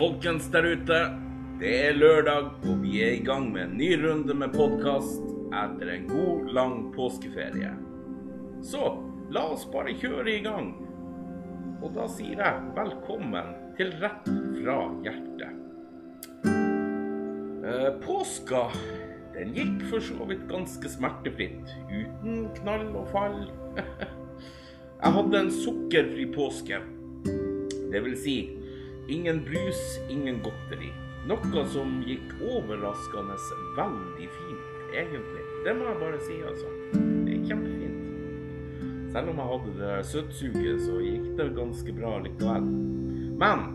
folkens der ute. Det er lørdag, og vi er i gang med en ny runde med podkast etter en god, lang påskeferie. Så la oss bare kjøre i gang. Og da sier jeg velkommen til Rett fra hjertet. Eh, påska den gikk for så vidt ganske smertefritt, uten knall og fall. jeg hadde en sukkerfri påske. Det vil si ingen brus, ingen godteri. Noe som gikk overraskende veldig fint, egentlig. Det må jeg bare si, altså. Det er kjempefint. Selv om jeg hadde det søtsuget, så gikk det ganske bra likevel. Men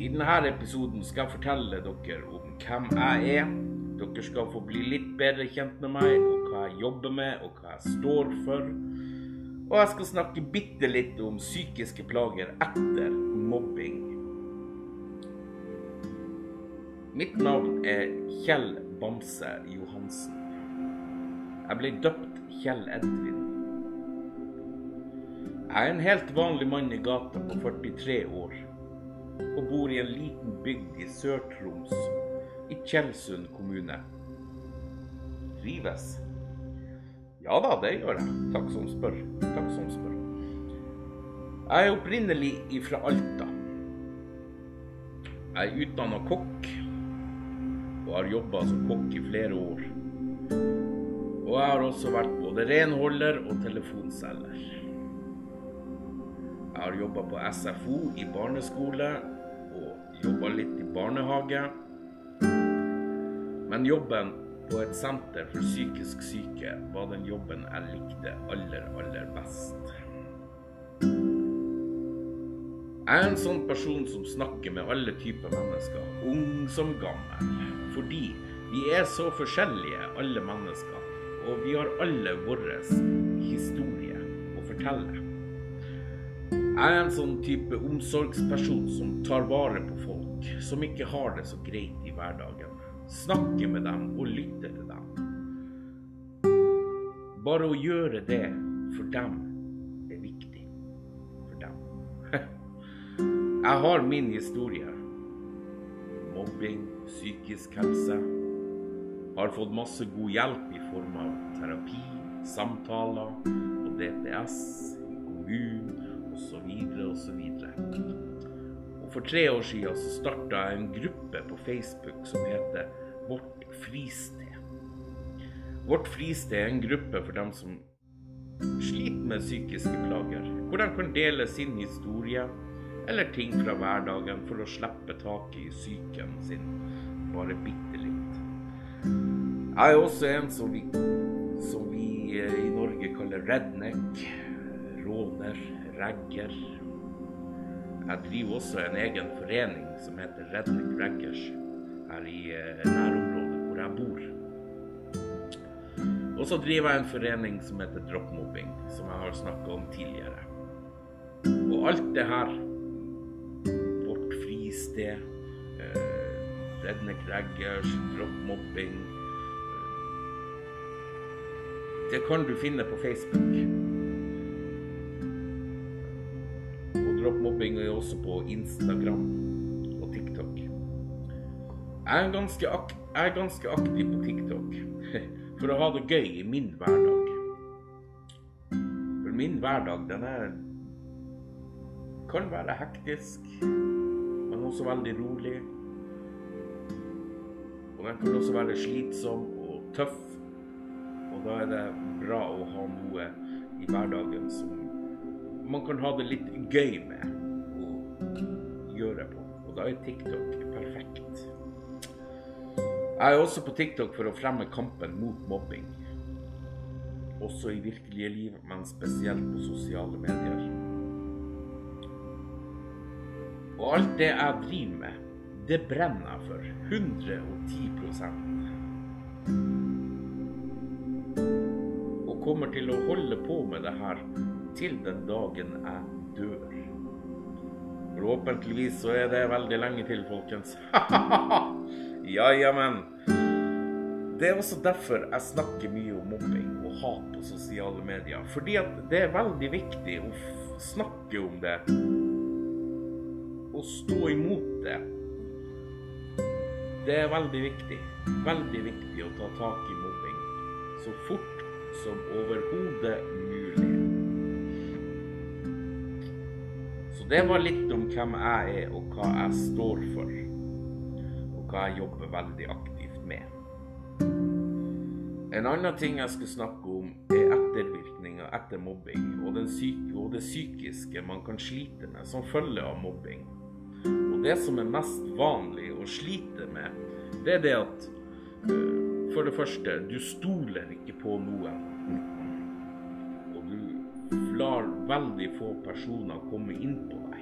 i denne episoden skal jeg fortelle dere om hvem jeg er. Dere skal få bli litt bedre kjent med meg, og hva jeg jobber med, og hva jeg står for. Og jeg skal snakke bitte litt om psykiske plager etter mobbing. Mitt navn er Kjell Bamse Johansen. Jeg ble døpt Kjell Edvin. Jeg er en helt vanlig mann i gata på 43 år og bor i en liten bygd i Sør-Troms, i Tjeldsund kommune. Rives? Ja da, det gjør jeg. Takk som spør. Takk som spør. Jeg er opprinnelig fra Alta. Jeg er utdanna kokk og har jobba som kokk i flere år. Og jeg har også vært både renholder og telefonselger. Jeg har jobba på SFO i barneskole og jobba litt i barnehage. Men jobben på et senter for psykisk syke var den jobben jeg likte aller, aller best. Jeg er en sånn person som snakker med alle typer mennesker, ung som gammel. Fordi vi er så forskjellige, alle mennesker. Og vi har alle vår historie å fortelle. Jeg er en sånn type omsorgsperson som tar vare på folk som ikke har det så greit i hverdagen. Snakker med dem og lytter til dem. Bare å gjøre det for dem Jeg har min historie. Mobbing, psykisk helse. Har fått masse god hjelp i form av terapi, samtaler og DPS kommunen osv. osv. Og for tre år siden så starta jeg en gruppe på Facebook som heter Vårt fristed. Vårt fristed er en gruppe for dem som sliter med psykiske plager, hvor de kan dele sin historie eller ting fra hverdagen for å slippe taket i psyken sin bare bitte litt. Jeg er også en som vi, som vi eh, i Norge kaller redneck, råner, ragger. Jeg driver også en egen forening som heter Redneck Raggers her i eh, nærområdet hvor jeg bor. Og så driver jeg en forening som heter Droppmobbing, som jeg har snakka om tidligere. Og alt det her fristed, eh, redne Raggers, droppmobbing Det kan du finne på Facebook. Og droppmobbing er også på Instagram og TikTok. Jeg er ganske, ak jeg er ganske aktiv på TikTok for å ha det gøy i min hverdag. For min hverdag, den er kan være hektisk også veldig rolig. Og den kan også være slitsom og tøff. Og da er det bra å ha noe i hverdagen som man kan ha det litt gøy med å gjøre på. Og da er TikTok perfekt. Jeg er også på TikTok for å fremme kampen mot mobbing. Også i virkelige liv, men spesielt på sosiale medier. Og alt det jeg driver med, det brenner jeg for. 110 Og kommer til å holde på med det her til den dagen jeg dør. Forhåpentligvis så er det veldig lenge til, folkens. ja, ja, men. Det er også derfor jeg snakker mye om mobbing og hat på sosiale medier. Fordi at det er veldig viktig å snakke om det stå imot det det er veldig viktig. Veldig viktig å ta tak i mobbing så fort som overhodet mulig. Så det var litt om hvem jeg er, og hva jeg står for. Og hva jeg jobber veldig aktivt med. En annen ting jeg skal snakke om, er ettervirkninger etter mobbing, og, og det psykiske man kan slite med som følge av mobbing. Det som er mest vanlig å slite med, det er det at øh, for det første, du stoler ikke på noen. Og du lar veldig få personer komme inn på deg.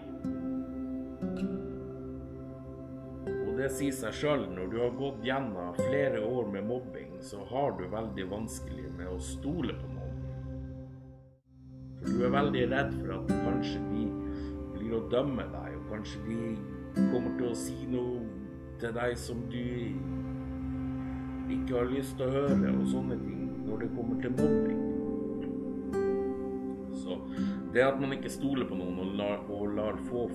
Og det sier seg sjøl, når du har gått gjennom flere år med mobbing, så har du veldig vanskelig med å stole på noen. For du er veldig redd for at kanskje de blir å dømme deg, og kanskje de kommer til å si noe til deg som du ikke har lyst til å høre, og sånne ting når det kommer til mobbing. Så det at man ikke stoler på noen og lar, og lar få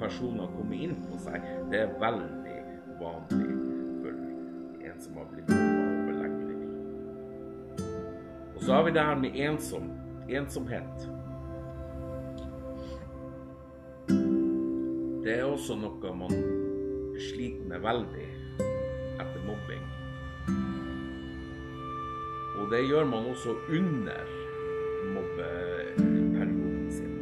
personer komme inn på seg, det er veldig vanlig for en som har blitt mobba over lengre. Og så har vi det her med ensom, ensomhet. Det er også noe man sliter med veldig etter mobbing. Og det gjør man også under mobbeperioden sin.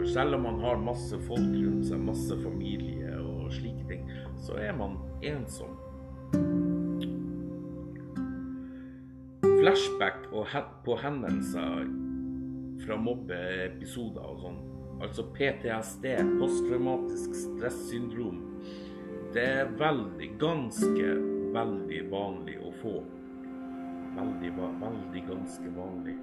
For selv om man har masse folk rundt seg, masse familie og slike ting, så er man ensom. Flashback på hendelser fra mobbeepisoder og sånn, altså PTSD, posttraumatisk stressyndrom, det er veldig, ganske veldig vanlig å få. Veldig, veldig ganske vanlig.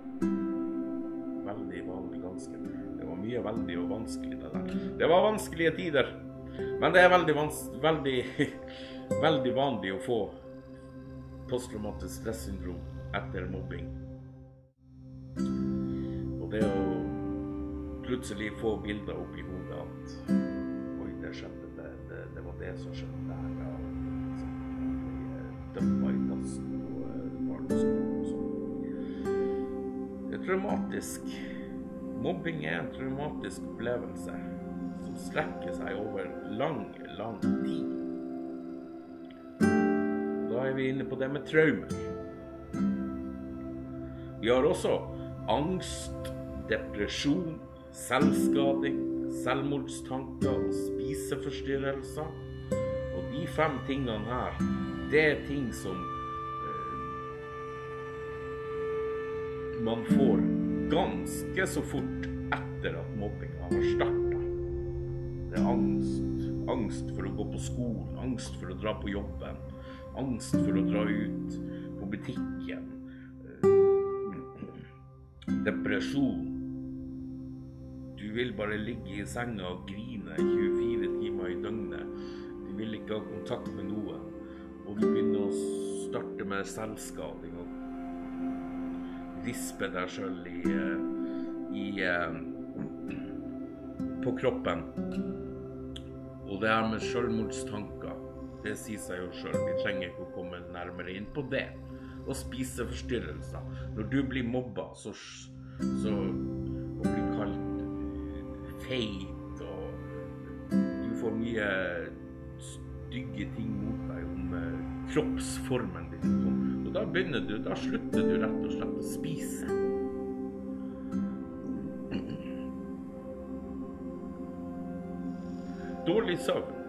Veldig vanlig, ganske. Det var mye veldig og vanskelig, det der. Det var vanskelige tider. Men det er veldig, veldig, veldig vanlig å få posttraumatisk stressyndrom etter mobbing. Og det å plutselig få bilder opp i hodet at Oi, det skjedde, det, det, det var det som skjedde der. Ja dømma i dassen og barn og sånn. Det er traumatisk. Mobbing er en traumatisk opplevelse som strekker seg over lang, lang tid. Da er vi inne på det med traumer. Vi har også angst, depresjon, selvskading, selvmordstanker og spiseforstyrrelser. Og de fem tingene her det er ting som eh, man får ganske så fort etter at mobbinga har starta. Det er angst. Angst for å gå på skolen, angst for å dra på jobben, angst for å dra ut på butikken. Eh, depresjon. Du vil bare ligge i senga og grine 24 timer i døgnet. Du vil ikke ha kontakt med noen og du begynner å starte med selvskading og rispe deg sjøl i, eh, i eh, på kroppen. Og det her med selvmordstanker, det sier seg jo sjøl. Vi trenger ikke å komme nærmere inn på det. Og spiseforstyrrelser. Når du blir mobba, så, så kalt feit, og du får mye stygge ting mot deg om eh, kroppsformen din. Og da begynner du, da slutter du rett og slett å spise. Dårlig søvn.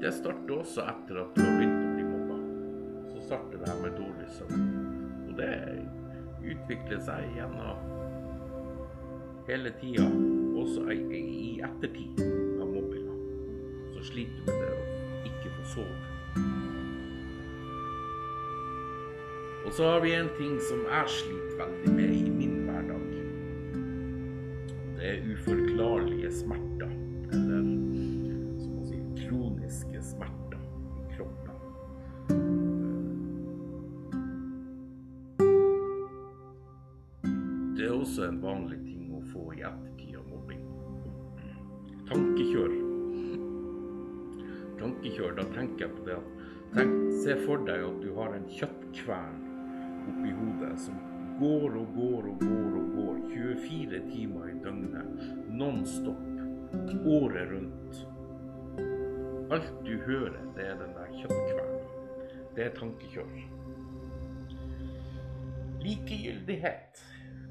Det starter også etter at du har begynt å bli mobba. Så starter det her med dårlig søvn. Og det utvikler seg gjennom hele tida, også i ettertid sliter du med det å ikke få sove. Og så har vi en ting som jeg sliter veldig med i min hverdag. Det er uforklarlige smerter. Eller som man sier kroniske smerter i kroppen. Det er også en vanlig ting tankekjør, da tenker jeg på det at tenk, Se for deg at du har en kjøttkvern oppi hodet som går og går og går og går 24 timer i døgnet, non stop, året rundt. Alt du hører, det er den der kjøttkvernen. Det er tankekjør. Likegyldighet.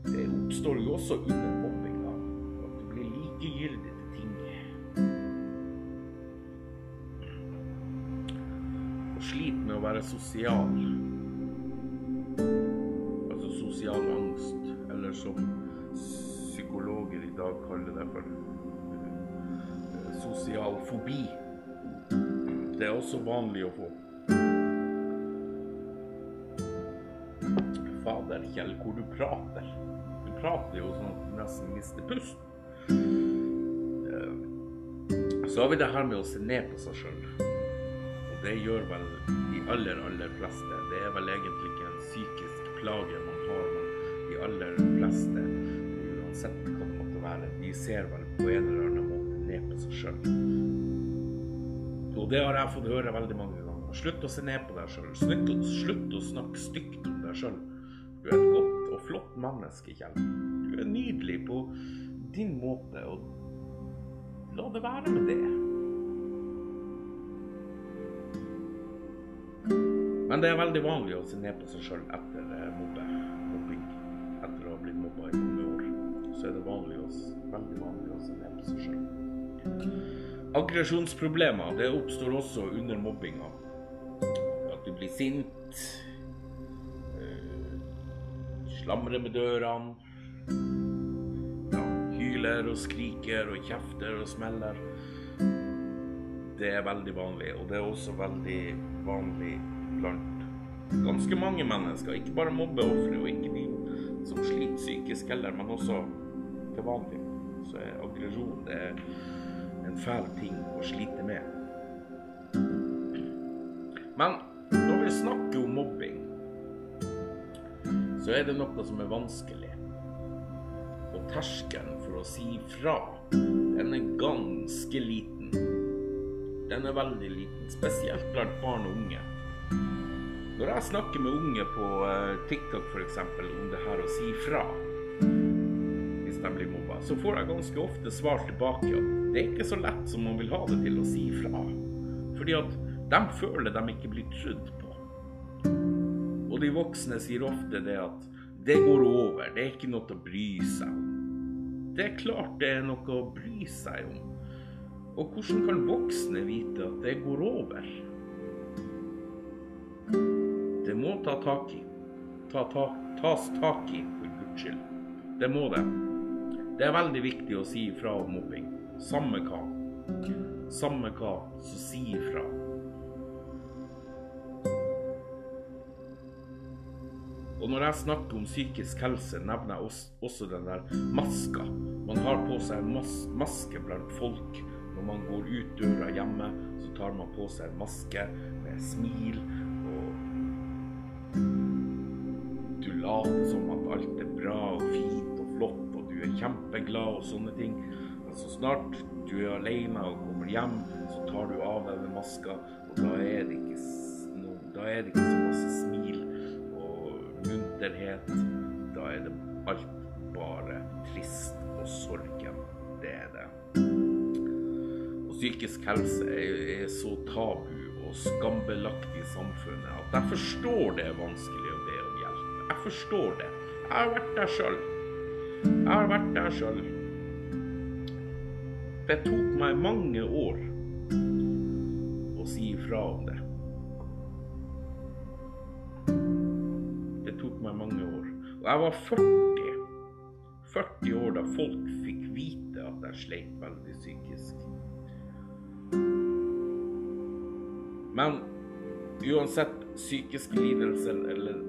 Det oppstår jo også under mobbinga. At du blir likegyldig sliter med å være sosial. Altså sosial angst, eller som psykologer i dag kaller det for eh, sosial fobi. Det er også vanlig å få. Fader, Kjell, hvor du prater. Du prater jo sånn at du nesten mister pusten. Eh, Så har vi det her med å se ned på seg sjøl. Det gjør vel de aller, aller fleste. Det er vel egentlig ikke en psykisk plage man har, men de aller fleste, uansett hva det måtte være, de ser vel på en eller annen måte ned på seg sjøl. Og det har jeg fått høre veldig mange ganger. Slutt å se ned på deg sjøl. Slutt, slutt å snakke stygt om deg sjøl. Du er et godt og flott menneske, Kjell. Du er nydelig på din måte, og la det være med det. Men det er veldig vanlig å se ned på seg sjøl etter eh, mobbe, mobbing. Etter å ha blitt mobba i mange år. Så er det vanlig å, veldig vanlig å se ned på seg sjøl. Aggresjonsproblemer det oppstår også under mobbinga. At du blir sint, eh, slamrer med dørene, ja, hyler og skriker og kjefter og smeller. Det er veldig vanlig, og det er også veldig vanlig blant ganske mange mennesker. Ikke bare mobbeofre, og ikke de som sliter psykisk heller, men også til vanlig. Så er aggresjon det en fæl ting å slite med. Men når vi snakker om mobbing, så er det noe som er vanskelig. Og terskelen for å si fra, den er ganske liten. Den er veldig liten, spesielt blant barn og unge. Når jeg snakker med unge på eh, TikTok f.eks. om det her å si fra hvis de blir mobba, så får jeg ganske ofte svar tilbake at det er ikke så lett som man vil ha det til å si fra. Fordi at de føler de ikke blir trudd på. Og de voksne sier ofte det at det går over, det er ikke noe å bry seg om. Det er klart det er noe å bry seg om. Og hvordan kan voksne vite at det går over? Det må ta tak i. Ta, ta, tas tak i, for guds skyld. Det må det. Det er veldig viktig å si ifra om mobbing. Samme hva. Samme hva, så si ifra. Og når jeg snakker om psykisk helse, nevner jeg også, den der maska. Man har på seg en mas maske blant folk. Når man går ut døra hjemme, så tar man på seg en maske med smil, og du later som at alt er bra og fint og flott, og du er kjempeglad og sånne ting. Men så snart du er alene og kommer hjem, så tar du av deg den maska, og da er det ikke, da er det ikke så masse smil og munterhet. Da er det alt bare trist og sorgen. Det er det. Psykisk helse er, er så tabu og skambelagt i samfunnet at jeg forstår det er vanskelig å be om hjelp. Jeg forstår det. Jeg har vært der sjøl. Jeg har vært der sjøl. Det tok meg mange år å si ifra om det. Det tok meg mange år. Og jeg var 40. 40 år da folk fikk vite at jeg sleit veldig psykisk. Men uansett psykiske lidelser eller,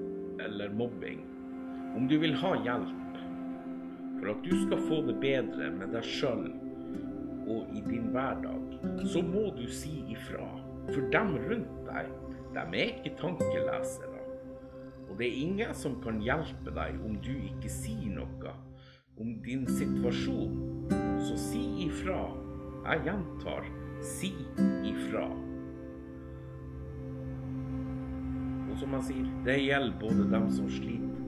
eller mobbing, om du vil ha hjelp for at du skal få det bedre med deg sjøl og i din hverdag, så må du si ifra. For dem rundt deg, dem er ikke tankelesere. Og det er ingen som kan hjelpe deg om du ikke sier noe om din situasjon. Så si ifra. Jeg gjentar, si ifra. Og som han sier, det gjelder både dem som sliter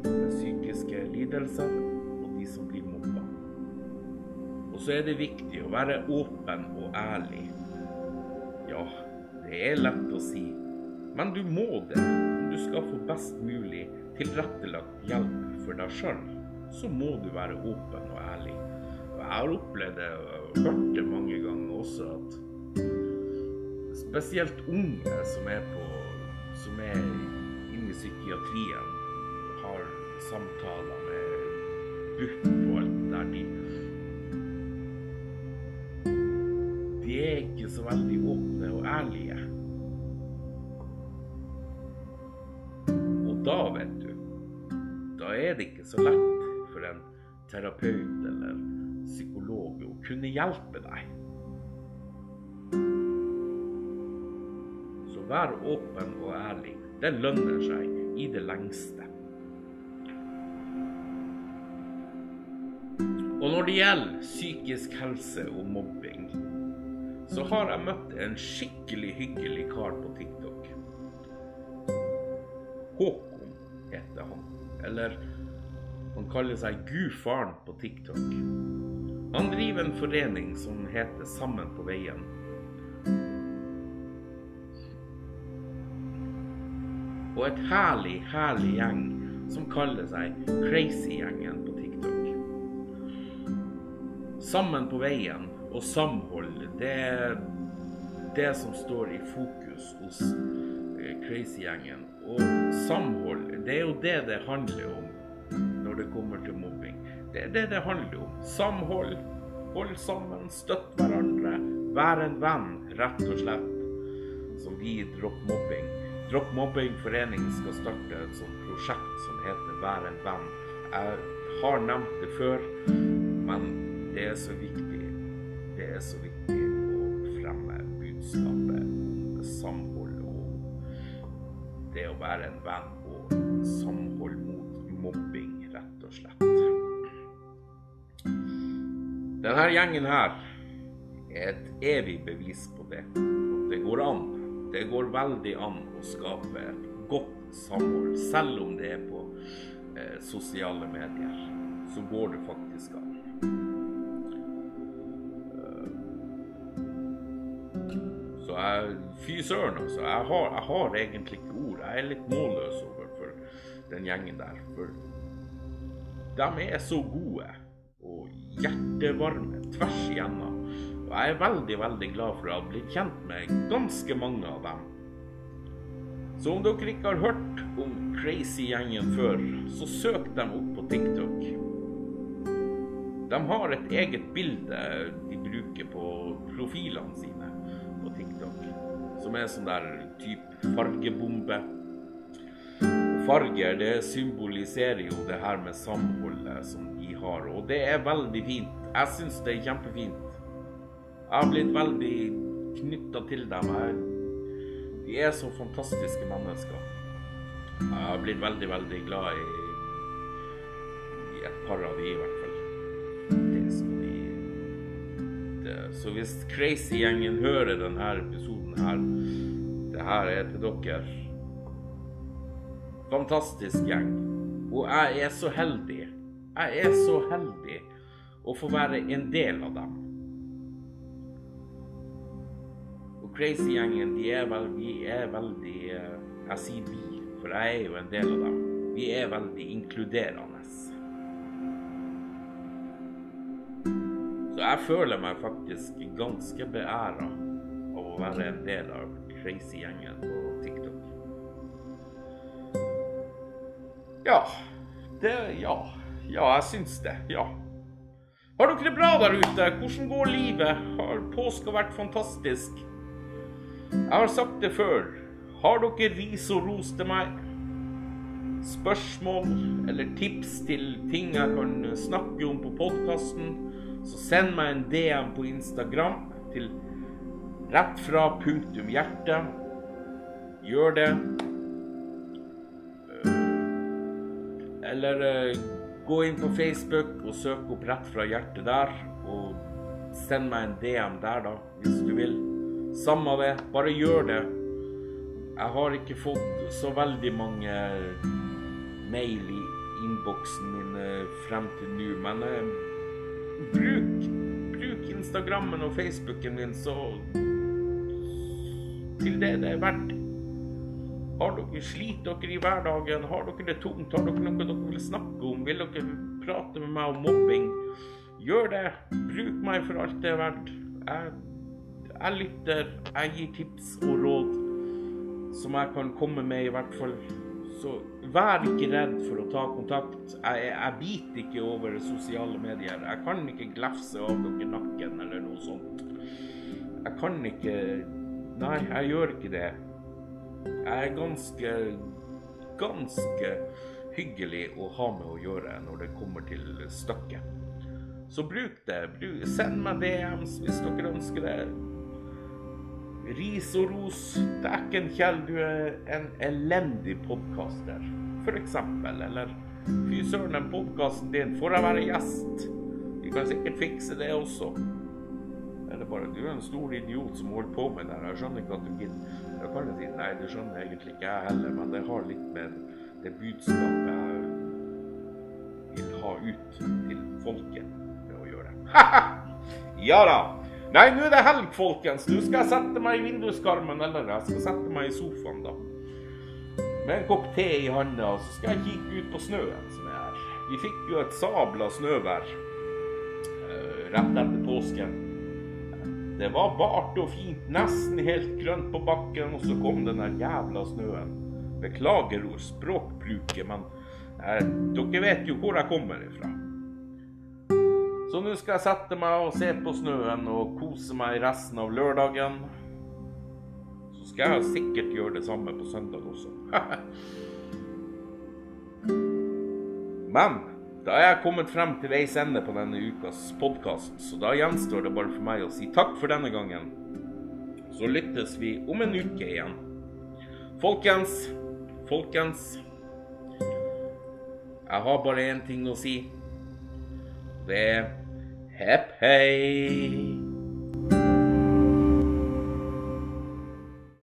med psykiske lidelser, og de som blir mobba. Og så er det viktig å være åpen og ærlig. Ja, det er lett å si, men du må det om du skal få best mulig tilrettelagt hjelp for deg sjøl. Så må du være åpen og ærlig. Og jeg har opplevd det og hørt det mange ganger også at spesielt unge som er på som er inne i psykiatrien, har samtaler med BUP og alt der de De er ikke så veldig åpne og ærlige. Og da, vet du, da er det ikke så lett for en terapeut eller psykolog å kunne hjelpe deg. Vær åpen og ærlig. Det lønner seg i det lengste. Og når det gjelder psykisk helse og mobbing, så har jeg møtt en skikkelig hyggelig kar på TikTok. Håkon heter han. Eller han kaller seg Gudfaren på TikTok. Han driver en forening som heter Sammen på veien. Og et herlig, herlig gjeng som kaller seg Crazy-gjengen på TikTok. Sammen på veien og samhold, det er det som står i fokus hos eh, Crazy-gjengen. Og samhold, det er jo det det handler om når det kommer til mobbing. Det er det det handler om. Samhold, hold sammen, støtt hverandre, Vær en venn, rett og slett. Som vi Dropp mobbing. Dropp mobbing-forening skal starte et sånt prosjekt som heter Vær en venn. Jeg har nevnt det før, men det er så viktig. Det er så viktig å fremme budskapet om samhold og det å være en venn og samhold mot mobbing, rett og slett. Denne gjengen her er et evig bevis på det. Det går an. Det går veldig an å skape et godt samhold, selv om det er på eh, sosiale medier. Så går det faktisk an. Så jeg Fy søren, altså. Jeg har, jeg har egentlig ikke ord. Jeg er litt målløs overfor den gjengen der. For de er så gode og hjertevarme tvers igjennom. Og jeg er veldig, veldig glad for å ha blitt kjent med ganske mange av dem. Så om dere ikke har hørt om Crazy-gjengen før, så søk dem opp på TikTok. De har et eget bilde de bruker på profilene sine på TikTok, som er sånn der type fargebombe. Farger det symboliserer jo det her med samholdet som de har, og det er veldig fint. Jeg syns det er kjempefint. Jeg har blitt veldig knytta til dem. her. de er så fantastiske mennesker. Jeg har blitt veldig, veldig glad i, i et par av de i hvert fall. Det skal de det. Så hvis Crazy-gjengen hører denne episoden her, det her er til dere. Fantastisk gjeng. Og jeg er så heldig. Jeg er så heldig å få være en del av dem. Og Crazy-gjengen, de er vel, vi er veldig eh, Jeg sier vi, for jeg er jo en del av dem. Vi er veldig inkluderende. Så jeg føler meg faktisk ganske beæra av å være en del av Crazy-gjengen på TikTok. Ja. Det Ja. Ja, jeg syns det. Ja. Har dere det bra der ute? Hvordan går livet? Har påska vært fantastisk? Jeg har sagt det før. Har dere ris og ros til meg? Spørsmål eller tips til ting jeg kan snakke om på podkasten, så send meg en DM på Instagram til rett fra punktum hjerte. Gjør det. Eller eh, gå inn på Facebook og søk opp Rett fra hjertet der. Og send meg en DM der, da, hvis du vil. Samme det, bare gjør det. Jeg har ikke fått så veldig mange mail i innboksen min eh, frem til nå, men eh, bruk, bruk Instagrammen og Facebooken min så til det det er verdt. Har dere sliter dere i hverdagen, har dere det tungt, har dere noe dere vil snakke om, vil dere prate med meg om mobbing, gjør det. Bruk meg for alt det er verdt. Jeg, jeg lytter, jeg gir tips og råd som jeg kan komme med, i hvert fall. Så vær ikke redd for å ta kontakt. Jeg, jeg biter ikke over sosiale medier. Jeg kan ikke glefse av dere nakken eller noe sånt. Jeg kan ikke Nei, jeg gjør ikke det. Jeg er ganske ganske hyggelig å ha med å gjøre når det kommer til stykket. Så bruk det. Bruk, send meg DMs hvis dere ønsker det. Ris og ros. Dæken, Kjell, du er en elendig podkaster, f.eks. Eller fy søren, den podkasten din, får jeg være gjest? Vi kan sikkert fikse det også. Eller bare du er en stor idiot som holder på med det her. Jeg skjønner ikke at du gidder. Jeg kan si nei, det skjønner egentlig ikke jeg heller, men det har litt med det budskapet jeg vil ha ut til folket med å gjøre. ja da. Nei, nå er det helg, folkens. Nå skal jeg sette meg i vinduskarmen, eller jeg skal sette meg i sofaen, da. Med en kopp te i handa, så skal jeg kikke ut på snøen som er her. Vi fikk jo et sabla snøvær uh, rett etter påsken. Det var bart og fint, nesten helt grønt på bakken, og så kom den der jævla snøen. Beklager språkbruket, men eh, dere vet jo hvor jeg kommer ifra. Så nå skal jeg sette meg og se på snøen og kose meg resten av lørdagen. Så skal jeg sikkert gjøre det samme på søndag også. men da er jeg kommet frem til veis ende på denne ukas podkast, så da gjenstår det bare for meg å si takk for denne gangen. Så lyttes vi om en uke igjen. Folkens, folkens Jeg har bare én ting å si. Det er Hep hey.